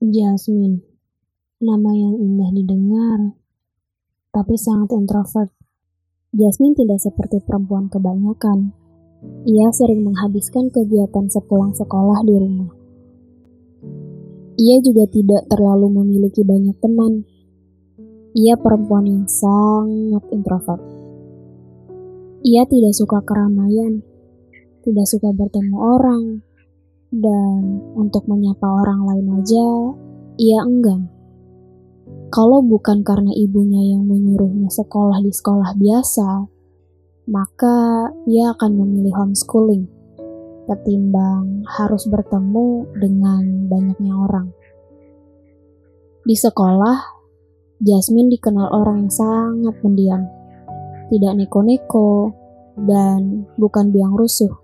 Jasmine, nama yang indah didengar, tapi sangat introvert. Jasmine tidak seperti perempuan kebanyakan. Ia sering menghabiskan kegiatan sepulang sekolah di rumah. Ia juga tidak terlalu memiliki banyak teman. Ia perempuan yang sangat introvert. Ia tidak suka keramaian, tidak suka bertemu orang, dan untuk menyapa orang lain aja, ia enggan. Kalau bukan karena ibunya yang menyuruhnya sekolah di sekolah biasa, maka ia akan memilih homeschooling ketimbang harus bertemu dengan banyaknya orang. Di sekolah, Jasmine dikenal orang yang sangat pendiam tidak neko-neko, dan bukan biang rusuh.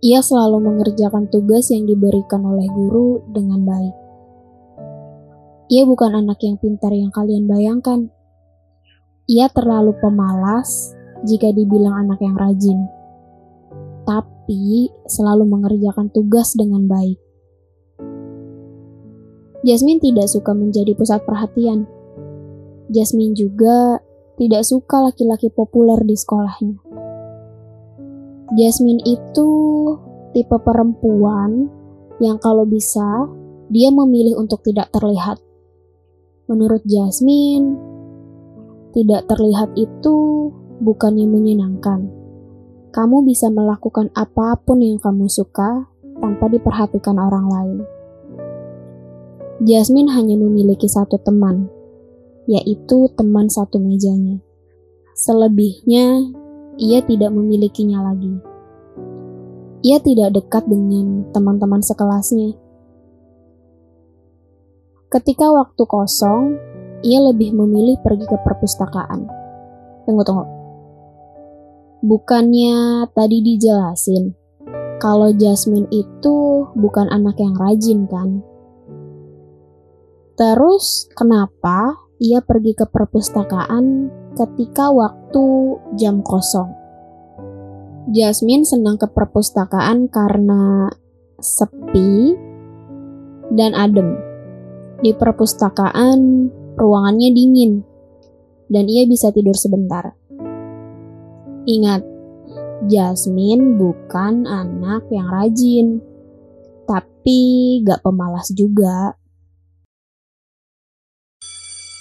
Ia selalu mengerjakan tugas yang diberikan oleh guru dengan baik. Ia bukan anak yang pintar yang kalian bayangkan. Ia terlalu pemalas jika dibilang anak yang rajin, tapi selalu mengerjakan tugas dengan baik. Jasmine tidak suka menjadi pusat perhatian. Jasmine juga tidak suka laki-laki populer di sekolahnya. Jasmine itu tipe perempuan yang kalau bisa dia memilih untuk tidak terlihat. Menurut Jasmine, tidak terlihat itu bukannya menyenangkan. Kamu bisa melakukan apa pun yang kamu suka tanpa diperhatikan orang lain. Jasmine hanya memiliki satu teman, yaitu teman satu mejanya. Selebihnya, ia tidak memilikinya lagi. Ia tidak dekat dengan teman-teman sekelasnya. Ketika waktu kosong, ia lebih memilih pergi ke perpustakaan. Tunggu, tunggu. Bukannya tadi dijelasin kalau Jasmine itu bukan anak yang rajin kan? Terus kenapa ia pergi ke perpustakaan ketika waktu jam kosong. Jasmine senang ke perpustakaan karena sepi dan adem. Di perpustakaan, ruangannya dingin dan ia bisa tidur sebentar. Ingat, Jasmine bukan anak yang rajin, tapi gak pemalas juga.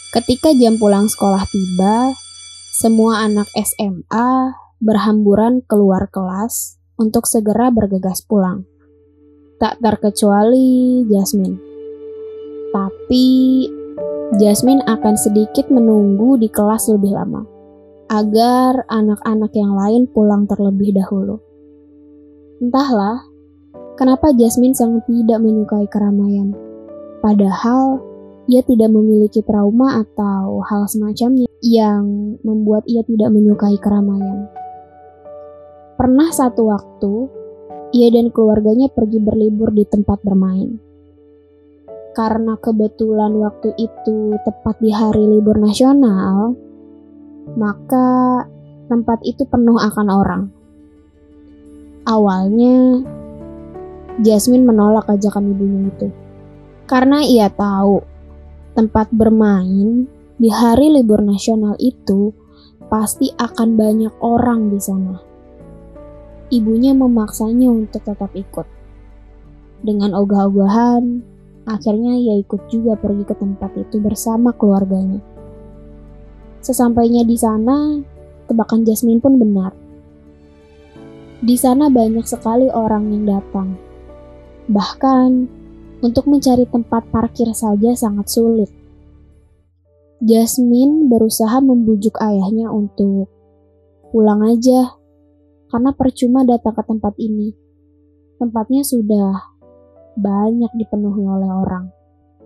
Ketika jam pulang sekolah tiba, semua anak SMA berhamburan keluar kelas untuk segera bergegas pulang. Tak terkecuali Jasmine. Tapi Jasmine akan sedikit menunggu di kelas lebih lama agar anak-anak yang lain pulang terlebih dahulu. Entahlah, kenapa Jasmine sangat tidak menyukai keramaian. Padahal ia tidak memiliki trauma atau hal semacamnya yang membuat ia tidak menyukai keramaian. Pernah satu waktu, ia dan keluarganya pergi berlibur di tempat bermain. Karena kebetulan waktu itu tepat di hari libur nasional, maka tempat itu penuh akan orang. Awalnya, Jasmine menolak ajakan ibunya itu. Karena ia tahu tempat bermain di hari libur nasional itu pasti akan banyak orang di sana. Ibunya memaksanya untuk tetap ikut. Dengan ogah-ogahan, akhirnya ia ikut juga pergi ke tempat itu bersama keluarganya. Sesampainya di sana, tebakan Jasmine pun benar. Di sana banyak sekali orang yang datang. Bahkan untuk mencari tempat parkir saja sangat sulit. Jasmine berusaha membujuk ayahnya untuk pulang aja, karena percuma datang ke tempat ini. Tempatnya sudah banyak dipenuhi oleh orang.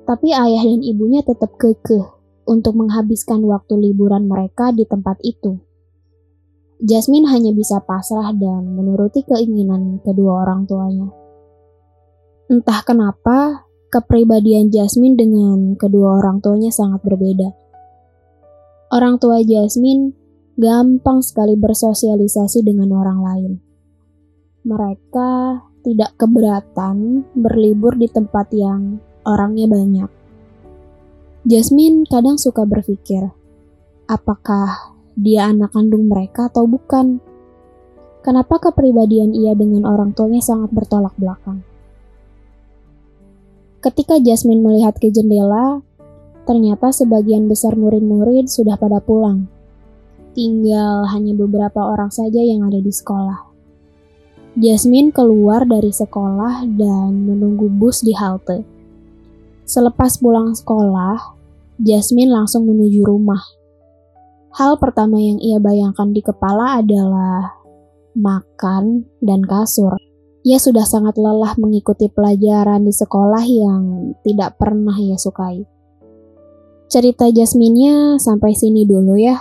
Tapi ayah dan ibunya tetap kekeh untuk menghabiskan waktu liburan mereka di tempat itu. Jasmine hanya bisa pasrah dan menuruti keinginan kedua orang tuanya. Entah kenapa, kepribadian Jasmine dengan kedua orang tuanya sangat berbeda. Orang tua Jasmine gampang sekali bersosialisasi dengan orang lain. Mereka tidak keberatan berlibur di tempat yang orangnya banyak. Jasmine kadang suka berpikir, apakah dia anak kandung mereka atau bukan? Kenapa kepribadian ia dengan orang tuanya sangat bertolak belakang? Ketika Jasmine melihat ke jendela, ternyata sebagian besar murid-murid sudah pada pulang. Tinggal hanya beberapa orang saja yang ada di sekolah. Jasmine keluar dari sekolah dan menunggu bus di halte. Selepas pulang sekolah, Jasmine langsung menuju rumah. Hal pertama yang ia bayangkan di kepala adalah makan, dan kasur. Ia sudah sangat lelah mengikuti pelajaran di sekolah yang tidak pernah ia sukai. Cerita Jasminnya sampai sini dulu ya.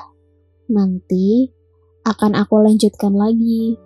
Nanti akan aku lanjutkan lagi.